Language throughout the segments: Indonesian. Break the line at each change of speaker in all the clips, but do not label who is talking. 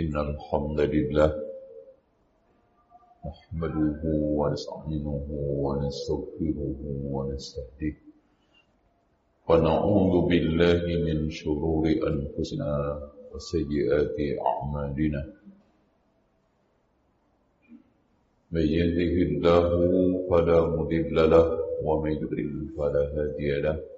إن الحمد لله نحمده ونستعينه ونستغفره ونستهديه ونعوذ بالله من شرور أنفسنا وسيئات أعمالنا. من يهده الله فلا مضل له ومن يضلل فلا هادي له.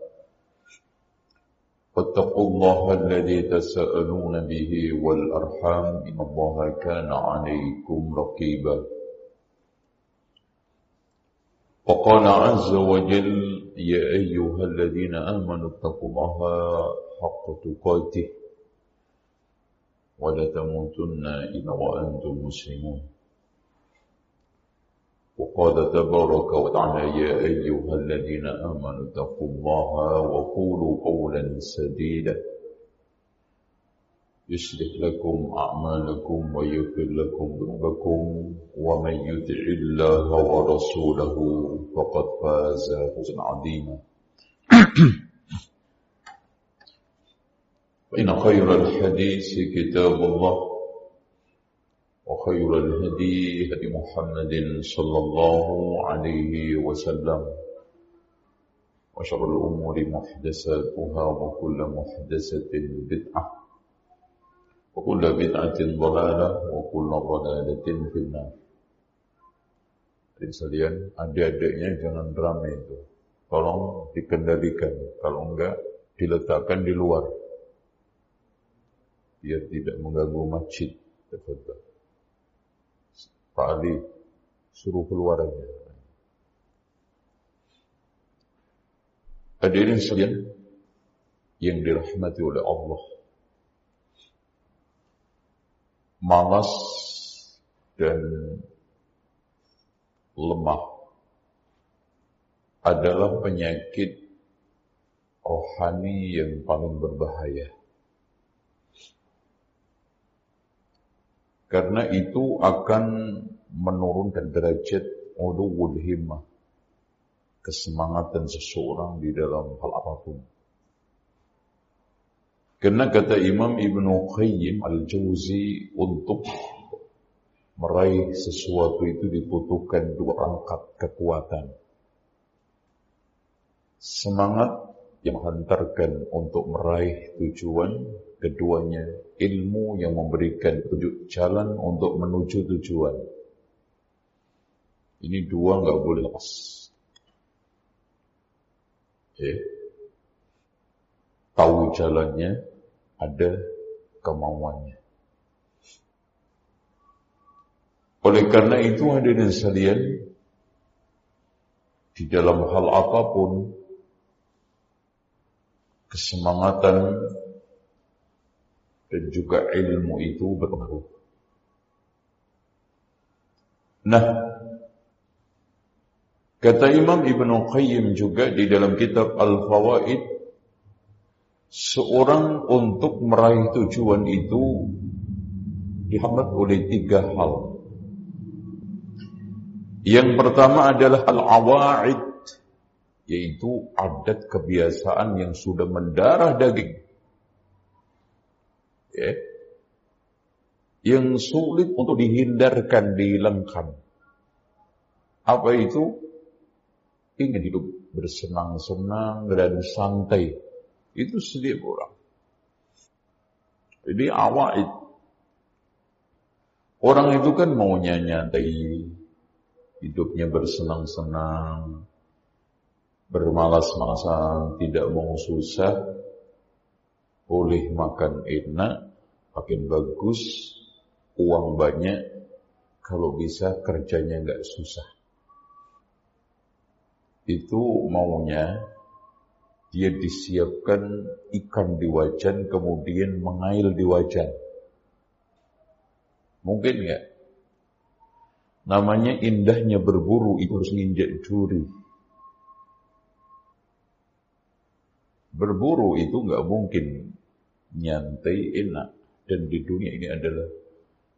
واتقوا الله الذي تساءلون به والأرحام إن الله كان عليكم رقيبا. وقال عز وجل يا أيها الذين آمنوا اتقوا الله حق تقاته ولا تموتن إلا وأنتم مسلمون. وقال تبارك وتعالى يا أيها الذين آمنوا اتقوا الله وقولوا قولا سديدا. يصلح لكم أعمالكم ويغفر لكم ذنوبكم ومن يطع الله ورسوله فقد فاز فوزا عظيما. فإن خير الحديث كتاب الله. وخير الهدي هدي محمد صلى الله عليه وسلم وشر الأمور محدثاتها وكل محدثة بدعة وكل بدعة ضلالة وكل ضلالة في النار Jadi sekalian, adik-adiknya jangan ramai itu. Tolong dikendalikan. Kalau enggak, diletakkan di luar. Biar tidak mengganggu masjid. Tafadhal. Pak Ali suruh keluar aja. Hadirin sekalian yang dirahmati oleh Allah. Malas dan lemah adalah penyakit rohani yang paling berbahaya. Karena itu akan menurunkan derajat ulul himmah, kesemangatan seseorang di dalam hal apa pun. Karena kata Imam Ibn Qayyim al-Jauzi untuk meraih sesuatu itu dibutuhkan dua rangkap kekuatan. Semangat yang menghantarkan untuk meraih tujuan, keduanya ilmu yang memberikan petunjuk jalan untuk menuju tujuan. Ini dua nggak boleh lepas. Ya. Tahu jalannya, ada kemauannya. Oleh karena itu hadirin sekalian, di dalam hal apa pun, kesemangatan dan juga ilmu itu berpengaruh. Nah, kata Imam Ibn Qayyim juga di dalam kitab Al-Fawaid, seorang untuk meraih tujuan itu dihambat oleh tiga hal. Yang pertama adalah al-awa'id, yaitu adat kebiasaan yang sudah mendarah daging. Ya. Yang sulit untuk dihindarkan, dihilangkan. Apa itu? Ingin hidup bersenang-senang dan santai. Itu setiap orang. Jadi awa'id. Orang itu kan maunya nyantai, hidupnya bersenang-senang, bermalas-malasan, tidak mau susah, boleh makan enak, makin bagus, uang banyak, kalau bisa kerjanya nggak susah. Itu maunya dia disiapkan ikan di wajan kemudian mengail di wajan. Mungkin nggak? Namanya indahnya berburu itu harus nginjak juri. Berburu itu nggak mungkin nyantai enak dan di dunia ini adalah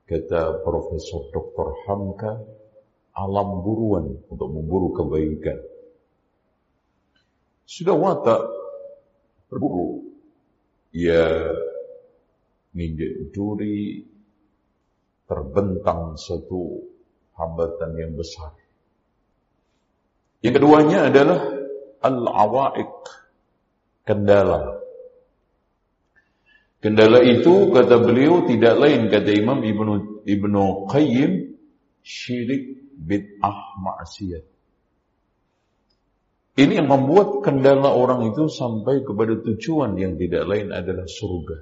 kata Profesor Dr. Hamka alam buruan untuk memburu kebaikan. Sudah watak berburu. Ya nginjek juri terbentang satu hambatan yang besar. Yang keduanya adalah al-awaik, kendala. Kendala itu kata beliau tidak lain kata Imam Ibnu Ibnu Qayyim syirik bid'ah maksiat. Ini yang membuat kendala orang itu sampai kepada tujuan yang tidak lain adalah surga.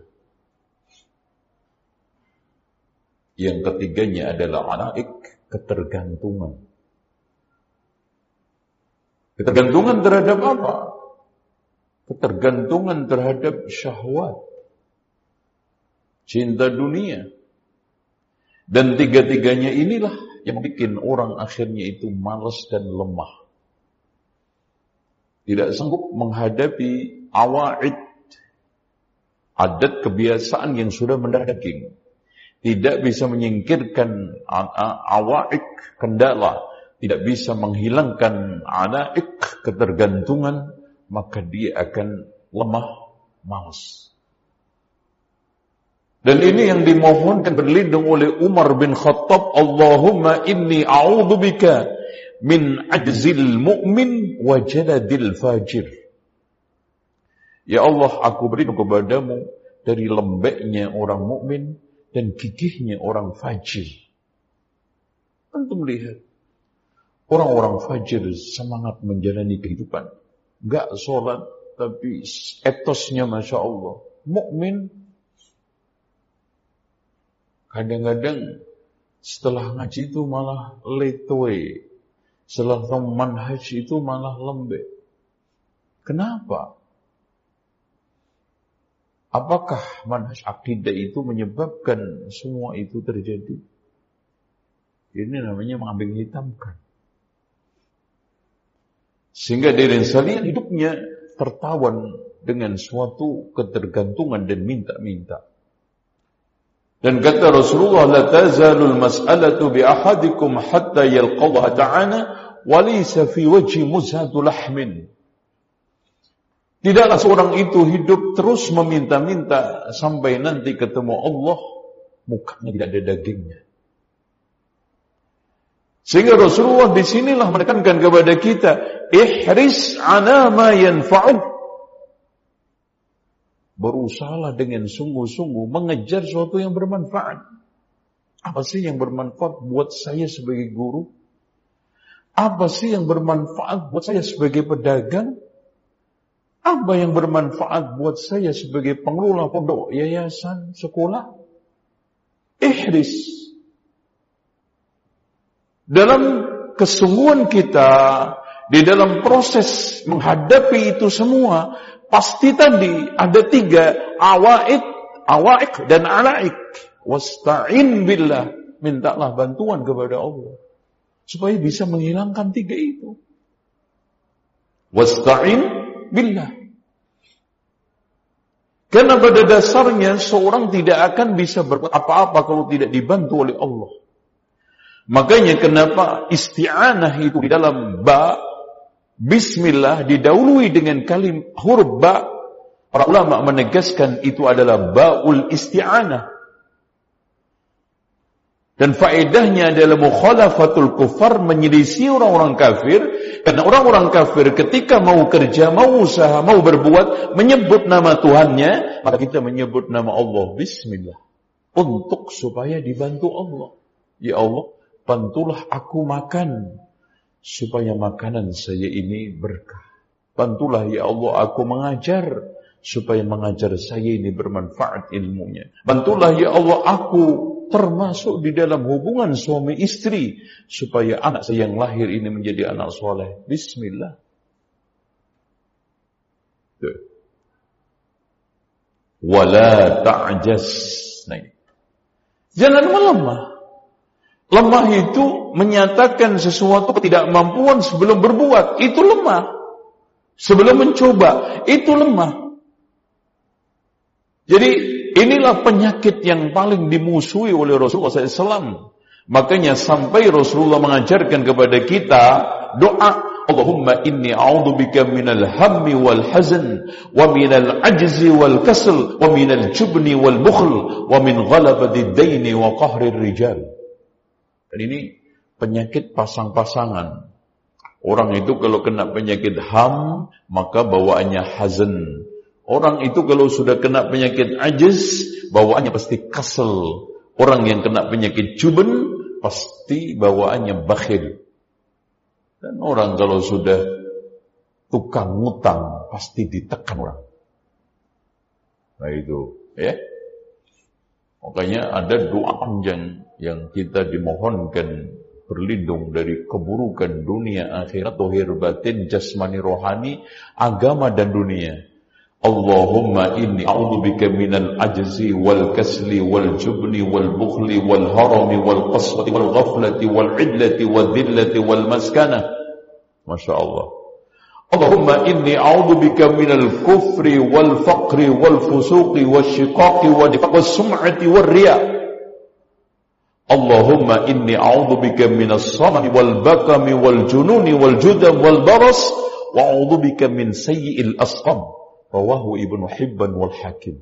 Yang ketiganya adalah anaik, ketergantungan. Ketergantungan terhadap apa? Ketergantungan terhadap syahwat. Cinta dunia. Dan tiga-tiganya inilah yang bikin orang akhirnya itu malas dan lemah. Tidak sanggup menghadapi awaid adat kebiasaan yang sudah mendarah daging tidak bisa menyingkirkan awaik kendala. Tidak bisa menghilangkan anaik ketergantungan. Maka dia akan lemah malas dan ini yang dimohonkan berlindung oleh Umar bin Khattab Allahumma inni a'udzubika min ajzil mu'min wa jaladil fajir. Ya Allah, aku beri kepadamu dari lembeknya orang mukmin dan gigihnya orang fajir. Antum lihat, orang-orang fajir semangat menjalani kehidupan. Gak sholat, tapi etosnya Masya Allah. Mukmin kadang-kadang setelah ngaji itu malah letoy setelah manhaj itu malah lembek. Kenapa? Apakah manhaj akidah itu menyebabkan semua itu terjadi? Ini namanya mengambil hitamkan. Sehingga diri sekalian hidupnya tertawan dengan suatu ketergantungan dan minta-minta. Dan kata Rasulullah, la tazalul mas'alatu bi ahadikum hatta yalqallaha ta'ala walaysa fi wajhi muzhatu lahmin. Tidaklah seorang itu hidup terus meminta-minta sampai nanti ketemu Allah, mukanya tidak ada dagingnya. Sehingga Rasulullah di sinilah menekankan kepada kita, ihris ana ma yanfa'uk berusaha dengan sungguh-sungguh mengejar sesuatu yang bermanfaat. Apa sih yang bermanfaat buat saya sebagai guru? Apa sih yang bermanfaat buat saya sebagai pedagang? Apa yang bermanfaat buat saya sebagai pengelola pondok yayasan sekolah? Ihris. Dalam kesungguhan kita, di dalam proses menghadapi itu semua, Pasti tadi ada tiga awaid, awaik dan alaik. Wasta'in billah. Mintalah bantuan kepada Allah. Supaya bisa menghilangkan tiga itu. Wasta'in billah. Karena pada dasarnya seorang tidak akan bisa berbuat apa-apa kalau tidak dibantu oleh Allah. Makanya kenapa isti'anah itu di dalam ba Bismillah didahului dengan kalim huruf ba. Para ulama menegaskan itu adalah baul isti'anah. Dan faedahnya adalah mukhalafatul kufar menyelisih orang-orang kafir. Karena orang-orang kafir ketika mau kerja, mau usaha, mau berbuat, menyebut nama Tuhannya, maka kita menyebut nama Allah. Bismillah. Untuk supaya dibantu Allah. Ya Allah, bantulah aku makan supaya makanan saya ini berkah. Bantulah ya Allah aku mengajar supaya mengajar saya ini bermanfaat ilmunya. Bantulah ya Allah aku termasuk di dalam hubungan suami istri supaya anak saya yang lahir ini menjadi anak soleh. Bismillah. Wala ta'jas. Jangan melemah. Lemah itu menyatakan sesuatu ketidakmampuan sebelum berbuat. Itu lemah. Sebelum mencoba. Itu lemah. Jadi inilah penyakit yang paling dimusuhi oleh Rasulullah SAW. Makanya sampai Rasulullah mengajarkan kepada kita doa Allahumma inni a'udzubika minal hammi wal hazan wa minal ajzi wal kasl wa minal jubni wal bukhl wa min ghalabati daini wa qahrir rijal. Ini penyakit pasang-pasangan. Orang itu kalau kena penyakit ham, maka bawaannya hazan. Orang itu kalau sudah kena penyakit ajiz, bawaannya pasti kasel. Orang yang kena penyakit juben, pasti bawaannya bakhil. Dan orang kalau sudah tukang ngutang, pasti ditekan orang. Nah itu, ya. Makanya ada doa panjang yang kita dimohonkan berlindung dari keburukan dunia akhirat, dohir batin, jasmani rohani, agama dan dunia. Allahumma inni a'udzubika minal ajzi wal kasli wal jubni wal bukhli wal harami wal qaswati wal ghaflati wal idlati wal dhillati wal maskana. Masya Allah. Allahumma inni a'udzubika minal kufri wal faqri wal fusuqi wal shiqaqi wal sum'ati wal riya'. Allahumma inni a'udzubika minas samani wal bakami wal jununi wal judam wal baras wa a'udzubika min sayyi'il asqam. Rawahu Ibnu Hibban wal Hakim.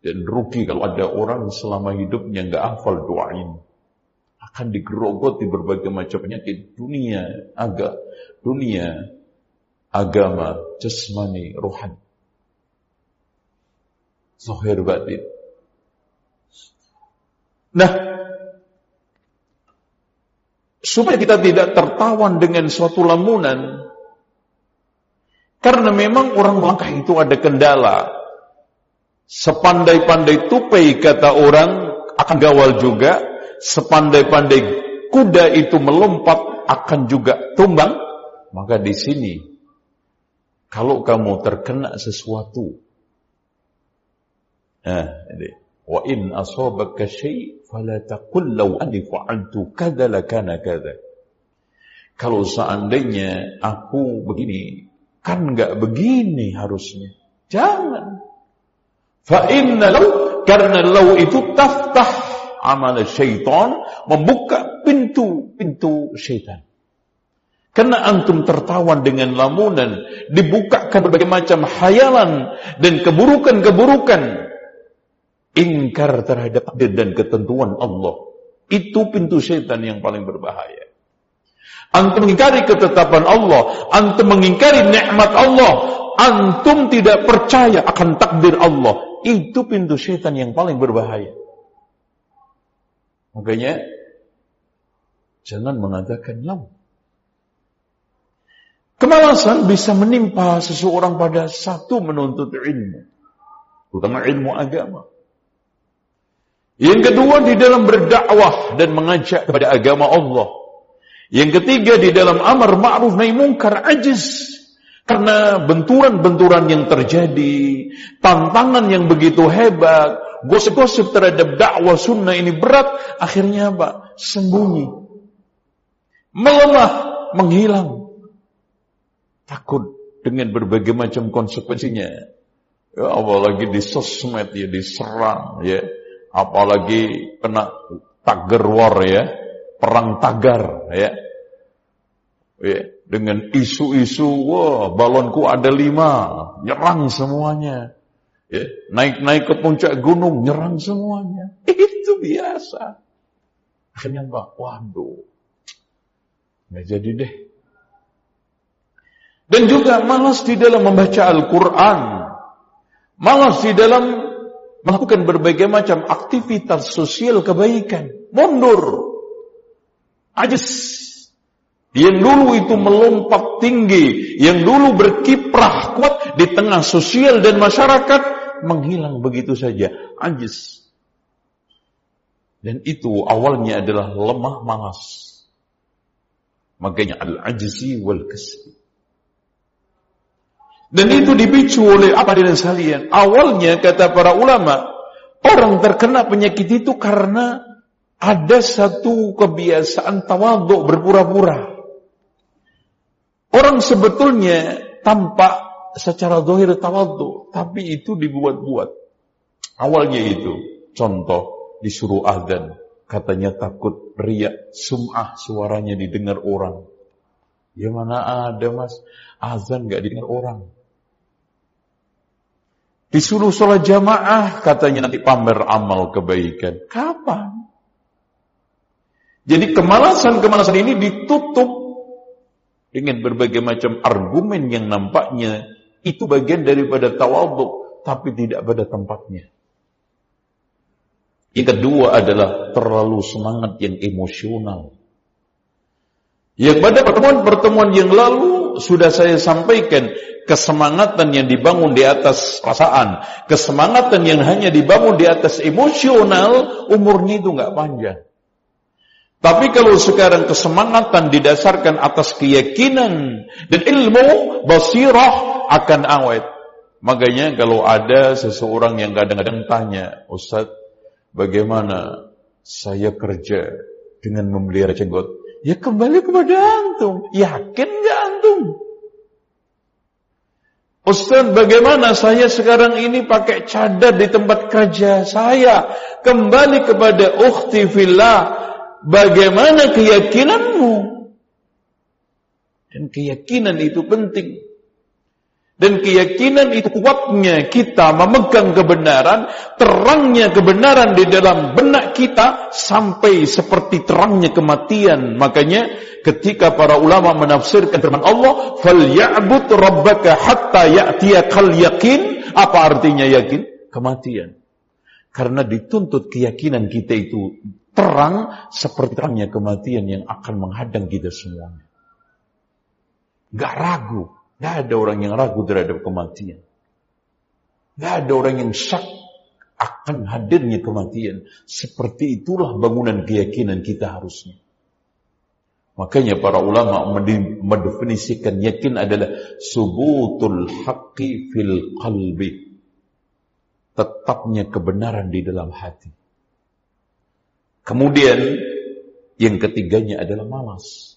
Dan rugi kalau ada orang selama hidupnya nggak hafal doa ini. Akan digerogoti berbagai macam penyakit dunia, agak dunia, agama, jasmani, rohani. Zahir batin. Nah, supaya kita tidak tertawan dengan suatu lamunan, karena memang orang langkah itu ada kendala. Sepandai-pandai tupai kata orang akan gawal juga, sepandai-pandai kuda itu melompat akan juga tumbang. Maka di sini, kalau kamu terkena sesuatu, nah, ini, Wa in syai' fala taqul law anni fa'altu kadza lakana kadza. Kalau seandainya aku begini, kan enggak begini harusnya. Jangan. Fa inna law karena law itu taftah amal syaitan, membuka pintu-pintu syaitan. Karena antum tertawan dengan lamunan, dibukakan berbagai macam hayalan dan keburukan-keburukan ingkar terhadap takdir dan ketentuan Allah. Itu pintu setan yang paling berbahaya. Antum mengingkari ketetapan Allah, antum mengingkari nikmat Allah, antum tidak percaya akan takdir Allah. Itu pintu setan yang paling berbahaya. Makanya jangan mengatakan lam. Kemalasan bisa menimpa seseorang pada satu menuntut ilmu, terutama ilmu agama. Yang kedua di dalam berdakwah dan mengajak kepada agama Allah. Yang ketiga di dalam amar ma'ruf nahi mungkar ajiz. Karena benturan-benturan yang terjadi, tantangan yang begitu hebat, gosip-gosip terhadap dakwah sunnah ini berat, akhirnya apa? Sembunyi. Melemah, menghilang. Takut dengan berbagai macam konsekuensinya. Ya, apalagi di sosmed ya, diserang ya apalagi kena tagar war ya, perang tagar ya. ya dengan isu-isu, wah balonku ada lima, nyerang semuanya. Ya, naik-naik ke puncak gunung, nyerang semuanya. Itu biasa. Akhirnya mbak, waduh, nggak jadi deh. Dan juga malas di dalam membaca Al-Quran. Malas di dalam melakukan berbagai macam aktivitas sosial kebaikan, mundur, ajis. Yang dulu itu melompat tinggi, yang dulu berkiprah kuat di tengah sosial dan masyarakat, menghilang begitu saja, ajis. Dan itu awalnya adalah lemah malas. Makanya al-ajzi wal kasbi. Dan itu dipicu oleh apa dengan sekalian? Awalnya kata para ulama, orang terkena penyakit itu karena ada satu kebiasaan tawaduk berpura-pura. Orang sebetulnya tampak secara dohir tawaduk, tapi itu dibuat-buat. Awalnya itu, contoh disuruh azan, katanya takut riak, sum'ah suaranya didengar orang. Ya mana ada mas, azan gak didengar orang. Disuruh sholat jamaah, katanya nanti pamer amal kebaikan. Kapan? Jadi kemalasan-kemalasan ini ditutup dengan berbagai macam argumen yang nampaknya itu bagian daripada tawaduk, tapi tidak pada tempatnya. Yang kedua adalah terlalu semangat yang emosional. Yang pada pertemuan-pertemuan yang lalu sudah saya sampaikan kesemangatan yang dibangun di atas perasaan, kesemangatan yang hanya dibangun di atas emosional, umurnya itu nggak panjang. Tapi kalau sekarang kesemangatan didasarkan atas keyakinan dan ilmu, basirah akan awet. Makanya kalau ada seseorang yang kadang-kadang tanya, Ustaz, bagaimana saya kerja dengan memelihara jenggot? Ya kembali kepada antum. Yakin nggak antum? Ustaz bagaimana saya sekarang ini pakai cadar di tempat kerja saya. Kembali kepada ukhti fillah. Bagaimana keyakinanmu? Dan keyakinan itu penting. Dan keyakinan itu kuatnya kita memegang kebenaran, terangnya kebenaran di dalam benak kita sampai seperti terangnya kematian. Makanya ketika para ulama menafsirkan firman Allah, "Falya'bud rabbaka hatta ya'tiyakal yakin." Apa artinya yakin? Kematian. Karena dituntut keyakinan kita itu terang seperti terangnya kematian yang akan menghadang kita semuanya. Gak ragu tidak ada orang yang ragu terhadap kematian. Tidak ada orang yang syak akan hadirnya kematian. Seperti itulah bangunan keyakinan kita harusnya. Makanya para ulama mendefinisikan yakin adalah subutul haqqi fil qalbi. Tetapnya kebenaran di dalam hati. Kemudian yang ketiganya adalah malas.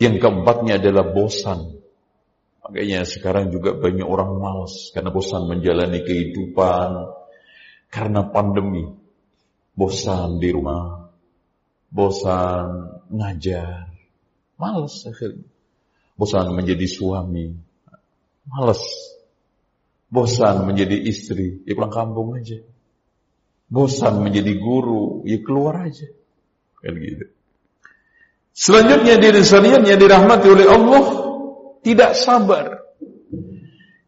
Yang keempatnya adalah bosan. Makanya sekarang juga banyak orang malas karena bosan menjalani kehidupan karena pandemi. Bosan di rumah, bosan ngajar, malas akhirnya. Bosan menjadi suami, malas. Bosan menjadi istri, ya pulang kampung aja. Bosan menjadi guru, ya keluar aja. Kan gitu. Selanjutnya diri sekalian yang dirahmati oleh Allah tidak sabar.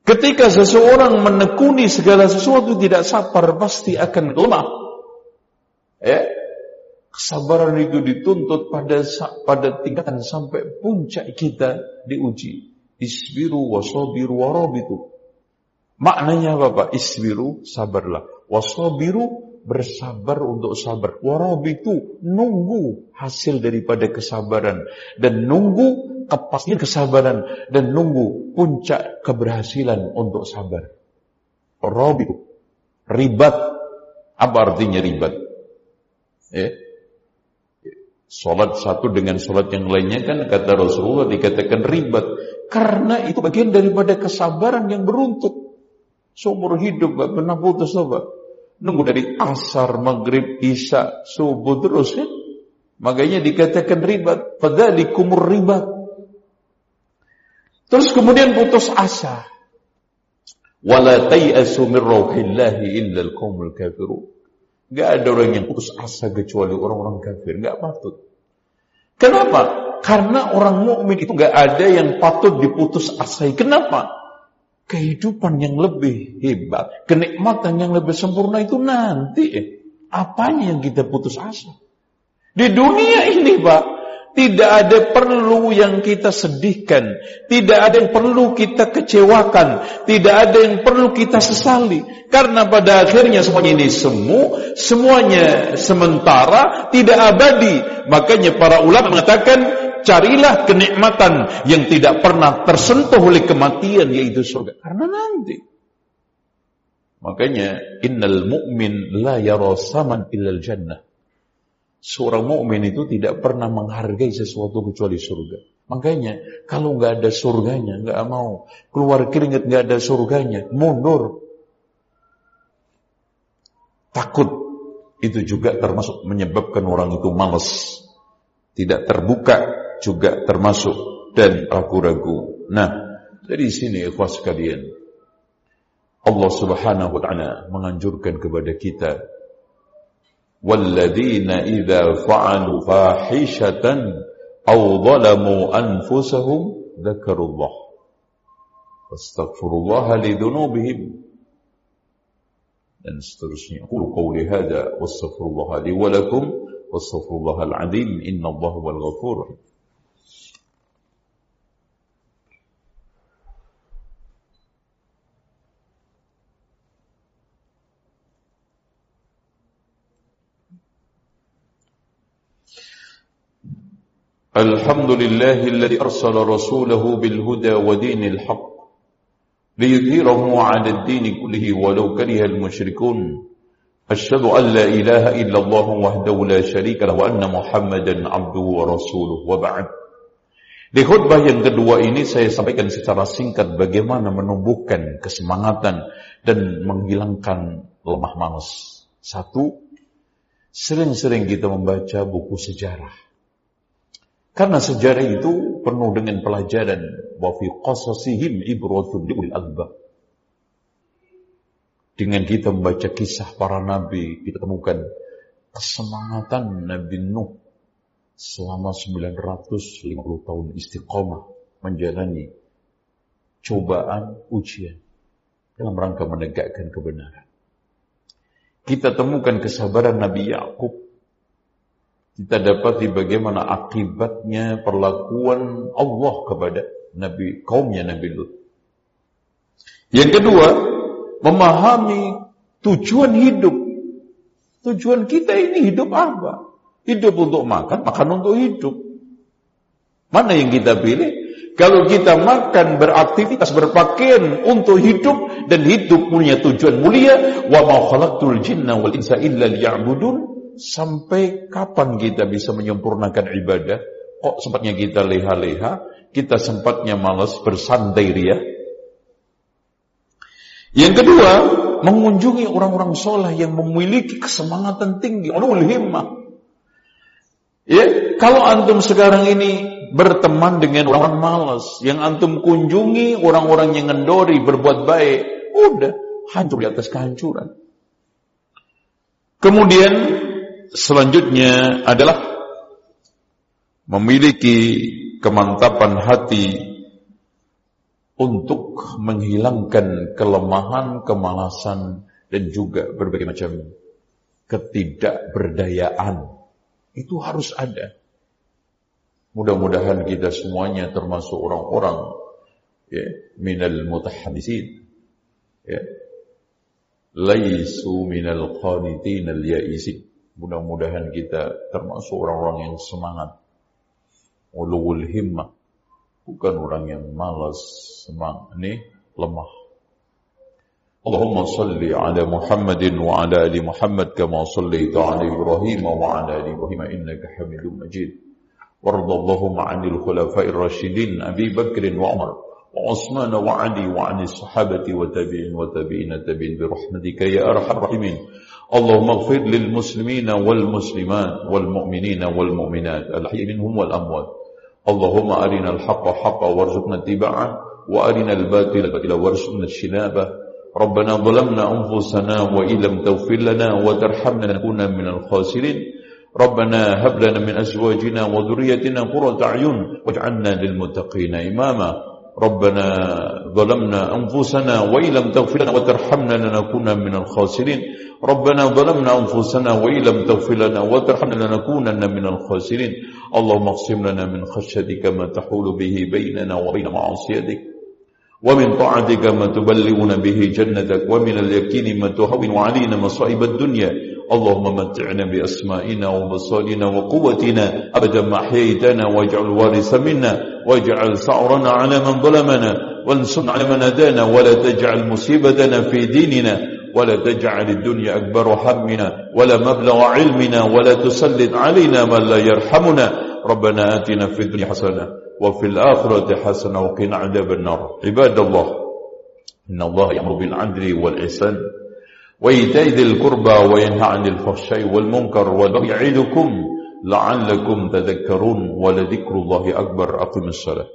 Ketika seseorang menekuni segala sesuatu tidak sabar pasti akan lemah. Ya. Kesabaran itu dituntut pada pada tingkatan sampai puncak kita diuji. Isbiru wasabiru warabitu. Maknanya apa Pak? Isbiru sabarlah. Wasabiru bersabar untuk sabar. itu nunggu hasil daripada kesabaran dan nunggu kepastian kesabaran dan nunggu puncak keberhasilan untuk sabar. itu ribat apa artinya ribat? Ya. Salat satu dengan salat yang lainnya kan kata Rasulullah dikatakan ribat karena itu bagian daripada kesabaran yang beruntut. Seumur hidup gak pernah putus coba Nunggu dari asar, maghrib, isya, subuh terus ya. Makanya dikatakan ribat. kumur ribat. Terus kemudian putus asa. Wala tay'asu min rauhillahi illa al-qawmul kafirun. Gak ada orang yang putus asa kecuali orang-orang kafir. Gak patut. Kenapa? Karena orang mukmin itu gak ada yang patut diputus asai. Kenapa? Kehidupan yang lebih hebat, kenikmatan yang lebih sempurna itu nanti. Apanya yang kita putus asa? Di dunia ini, Pak, tidak ada perlu yang kita sedihkan, tidak ada yang perlu kita kecewakan, tidak ada yang perlu kita sesali. Karena pada akhirnya semuanya ini semu, semuanya sementara, tidak abadi. Makanya para ulama mengatakan carilah kenikmatan yang tidak pernah tersentuh oleh kematian yaitu surga. Karena nanti. Makanya innal mu'min la yara saman illal jannah. Seorang mukmin itu tidak pernah menghargai sesuatu kecuali surga. Makanya kalau nggak ada surganya nggak mau keluar keringat nggak ada surganya mundur. Takut itu juga termasuk menyebabkan orang itu malas, tidak terbuka juga termasuk dan ragu-ragu. Nah, dari sini ikhwas sekalian, Allah Subhanahu wa taala menganjurkan kepada kita walladzina idza fa'alu fahishatan aw zalamu anfusahum dzakarullah fastaghfirullah li dzunubihim dan seterusnya. Qul qawli hadza wastaghfirullah li wa lakum wastaghfirullah al-azim innallaha wal ghafurur rahim. الحمد لله الذي أرسل رسوله بالهدى ودين الحق ليظهره على الدين كله ولو كره المشركون. أشهد أن لا إله إلا الله وحده لا شريك له وأن محمدا عبده ورسوله. وبعد. Di khutbah yang kedua ini saya sampaikan secara singkat bagaimana menumbuhkan kesemangatan dan menghilangkan lemah malas. Satu, sering-sering kita membaca buku sejarah. Karena sejarah itu penuh dengan pelajaran wa fi qasasihim ibratun liul albab. Dengan kita membaca kisah para nabi, kita temukan kesemangatan Nabi Nuh selama 950 tahun istiqomah menjalani cobaan ujian dalam rangka menegakkan kebenaran. Kita temukan kesabaran Nabi Yakub kita dapati bagaimana akibatnya perlakuan Allah kepada Nabi kaumnya Nabi Lut. Yang kedua, memahami tujuan hidup. Tujuan kita ini hidup apa? Hidup untuk makan, makan untuk hidup. Mana yang kita pilih? Kalau kita makan, beraktivitas, berpakaian untuk hidup dan hidup punya tujuan mulia, wa ma khalaqtul jinna wal insa illa liya'budun, sampai kapan kita bisa menyempurnakan ibadah? Kok sempatnya kita leha-leha, kita sempatnya malas bersantai ria. Yang kedua, mengunjungi orang-orang soleh yang memiliki kesemangatan tinggi, ulul himmah. Ya, kalau antum sekarang ini berteman dengan orang malas, yang antum kunjungi orang-orang yang ngendori berbuat baik, udah hancur di atas kehancuran. Kemudian selanjutnya adalah memiliki kemantapan hati untuk menghilangkan kelemahan, kemalasan, dan juga berbagai macam ketidakberdayaan. Itu harus ada. Mudah-mudahan kita semuanya termasuk orang-orang ya, minal mutahadisin. Ya. Laisu minal qanitin al-yaisin. Mudah-mudahan kita termasuk orang-orang yang semangat. Ulul himmah. Bukan orang yang malas, semang, ini lemah. Ala Muhammadin wa ala ali Muhammad kama sallaita ala Ibrahim wa ala ali Ibrahim innaka Hamidum Majid. وارض اللهم عن الخلفاء الراشدين أبي بكر وعمر وعثمان وعلي وعن الصحابة وتابعين وتابعين تابعين برحمتك يا أرحم الراحمين. اللهم اغفر للمسلمين والمسلمات والمؤمنين والمؤمنات الحي منهم والأموات. اللهم أرنا الحق حقا وارزقنا اتباعه وأرنا الباطل باطلا وارزقنا اجتنابه. ربنا ظلمنا أنفسنا وإن لم تغفر لنا وترحمنا لنكون من الخاسرين. ربنا هب لنا من أزواجنا وذريتنا قرة أعين واجعلنا للمتقين إماما. ربنا ظلمنا أنفسنا وإن لم تغفر لنا وترحمنا لنكون من الخاسرين. ربنا ظلمنا أنفسنا وإن لم تغفر لنا وترحمنا لنكونن من الخاسرين. اللهم اقسم لنا من خشيتك ما تحول به بيننا وبين معصيتك. ومن طاعتك ما تبلغنا به جنتك ومن اليقين ما تهون علينا مصائب الدنيا. اللهم متعنا بأسمائنا وبصارنا وقوتنا. أبدا ما أحييتنا واجعل الوارث منا. واجعل ثأرنا على من ظلمنا. وانصرنا على من أدانا ولا تجعل مصيبتنا في ديننا. ولا تجعل الدنيا أكبر همنا. ولا مبلغ علمنا. ولا تسلط علينا من لا يرحمنا. ربنا آتنا في الدنيا حسنة وفي الآخرة حسنة وقنا عذاب النار. عباد الله إن الله يأمر بالعدل والإحسان وإيتاء ذي القربى وينهى عن الفحشاء والمنكر والبغي يعظكم لعلكم تذكرون ولذكر الله أكبر. أقم الصلاة.